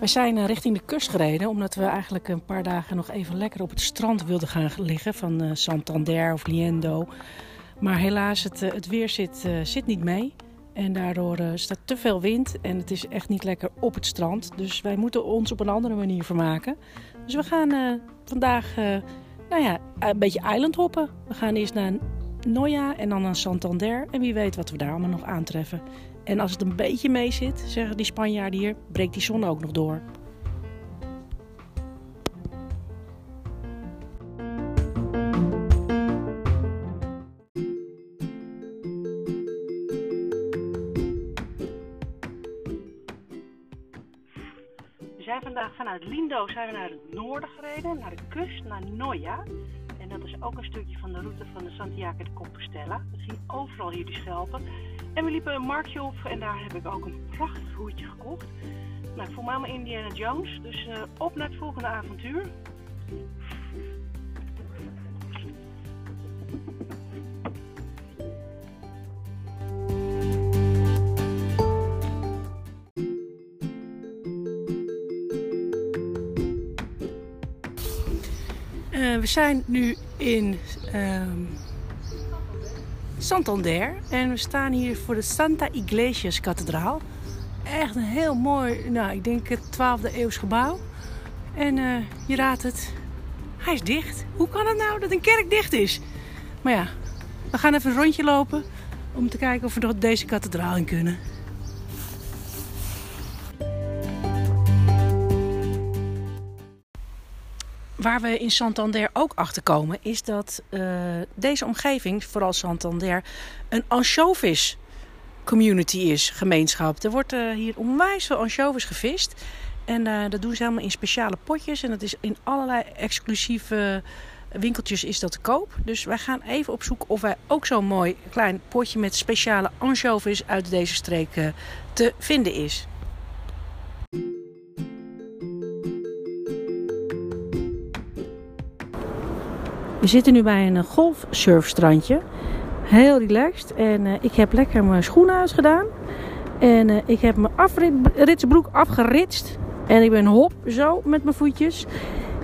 We zijn eh, richting de kust gereden omdat we eigenlijk een paar dagen nog even lekker op het strand wilden gaan liggen van uh, Santander of Liendo. Maar helaas, het, uh, het weer zit, zit niet mee. En daardoor staat te veel wind en het is echt niet lekker op het strand. Dus wij moeten ons op een andere manier vermaken. Dus we gaan vandaag nou ja, een beetje eiland hoppen. We gaan eerst naar Noia en dan naar Santander. En wie weet wat we daar allemaal nog aantreffen. En als het een beetje mee zit, zeggen die Spanjaarden hier, breekt die zon ook nog door. We zijn vandaag vanuit Lindo zijn we naar het noorden gereden, naar de kust, naar Noia. En dat is ook een stukje van de route van de Santiago de Compostela. We zien overal hier die schelpen. En we liepen een marktje op en daar heb ik ook een prachtig hoedje gekocht. Nou, ik voel me Indiana Jones, dus uh, op naar het volgende avontuur. Uh, we zijn nu in um, Santander. En we staan hier voor de Santa Iglesias kathedraal. Echt een heel mooi, nou ik denk het 12e eeuws gebouw. En uh, je raadt het, hij is dicht. Hoe kan het nou dat een kerk dicht is? Maar ja, we gaan even een rondje lopen om te kijken of we nog deze kathedraal in kunnen. Waar we in Santander ook achter komen, is dat uh, deze omgeving, vooral Santander, een anchovis community is, gemeenschap. Er wordt uh, hier onwijs veel anchovies gevist. En uh, dat doen ze helemaal in speciale potjes. En dat is in allerlei exclusieve winkeltjes is dat te koop. Dus wij gaan even op zoek of wij ook zo'n mooi klein potje met speciale anchovies uit deze streek te vinden is. We zitten nu bij een golfsurfstrandje. Heel relaxed. En uh, ik heb lekker mijn schoenen uitgedaan. En uh, ik heb mijn afritsbroek afgeritst. En ik ben hop zo met mijn voetjes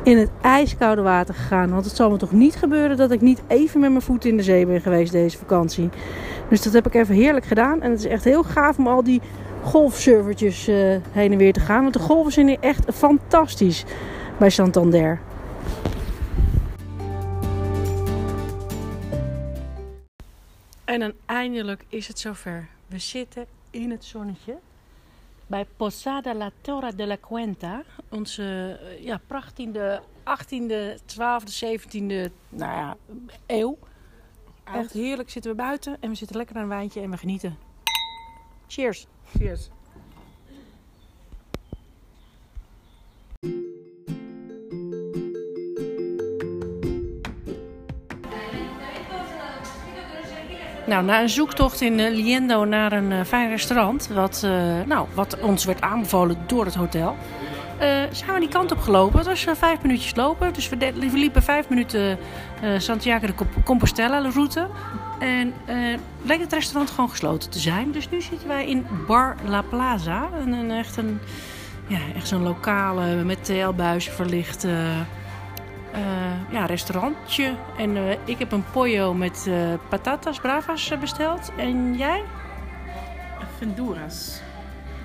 in het ijskoude water gegaan. Want het zal me toch niet gebeuren dat ik niet even met mijn voeten in de zee ben geweest deze vakantie. Dus dat heb ik even heerlijk gedaan. En het is echt heel gaaf om al die golfsurfertjes uh, heen en weer te gaan. Want de golven zijn hier echt fantastisch bij Santander. En dan eindelijk is het zover. We zitten in het zonnetje bij Posada La Torre de la Cuenta. Onze ja, prachtige 18e, 12e, 17e nou ja, eeuw. Echt heerlijk zitten we buiten en we zitten lekker aan een wijntje en we genieten. Cheers. Cheers. Nou, na een zoektocht in uh, Liendo naar een uh, fijn restaurant, wat, uh, nou, wat ons werd aanbevolen door het hotel, zijn we die kant op gelopen. Het was vijf minuutjes lopen, dus we, liepen vijf minuten Santiago de Compostela route. En bleek het restaurant gewoon gesloten te zijn. Dus nu zitten wij in Bar La Plaza, een, een echt een, ja, echt zo'n lokale met TL-buizen verlicht uh, ja, restaurantje. En uh, ik heb een pollo met uh, patatas bravas besteld. En jij? Venduras.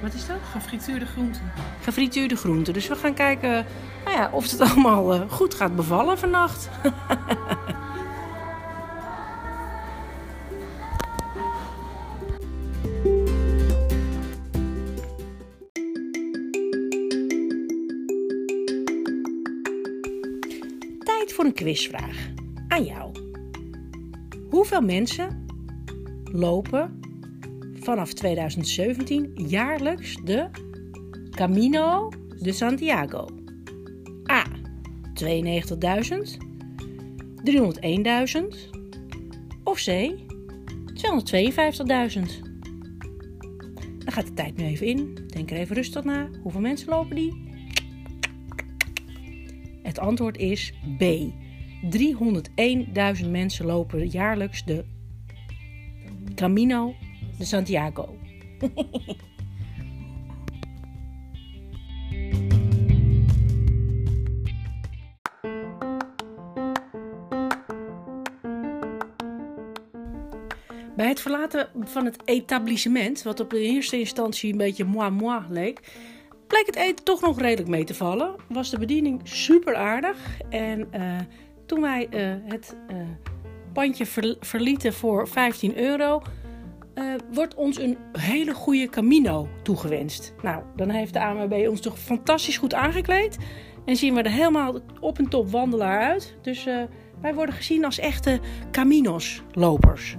Wat is dat? Gefrituurde groenten. Gefrituurde groenten. Dus we gaan kijken nou ja, of het allemaal goed gaat bevallen vannacht. voor een quizvraag aan jou. Hoeveel mensen lopen vanaf 2017 jaarlijks de Camino de Santiago? A. 92.000, 301.000 of C. 252.000. Dan gaat de tijd nu even in. Denk er even rustig na. Hoeveel mensen lopen die? Het antwoord is B. 301.000 mensen lopen jaarlijks de Camino de Santiago. Bij het verlaten van het etablissement, wat op de eerste instantie een beetje moi-moi leek, bleek het eten toch nog redelijk mee te vallen. Was de bediening super aardig. En uh, toen wij uh, het uh, pandje ver verlieten voor 15 euro, wordt ons een hele goede Camino toegewenst. Nou, dan heeft de AMB ons toch fantastisch goed aangekleed. En zien we er helemaal op en top wandelaar uit. Dus wij worden gezien als echte Caminos-lopers.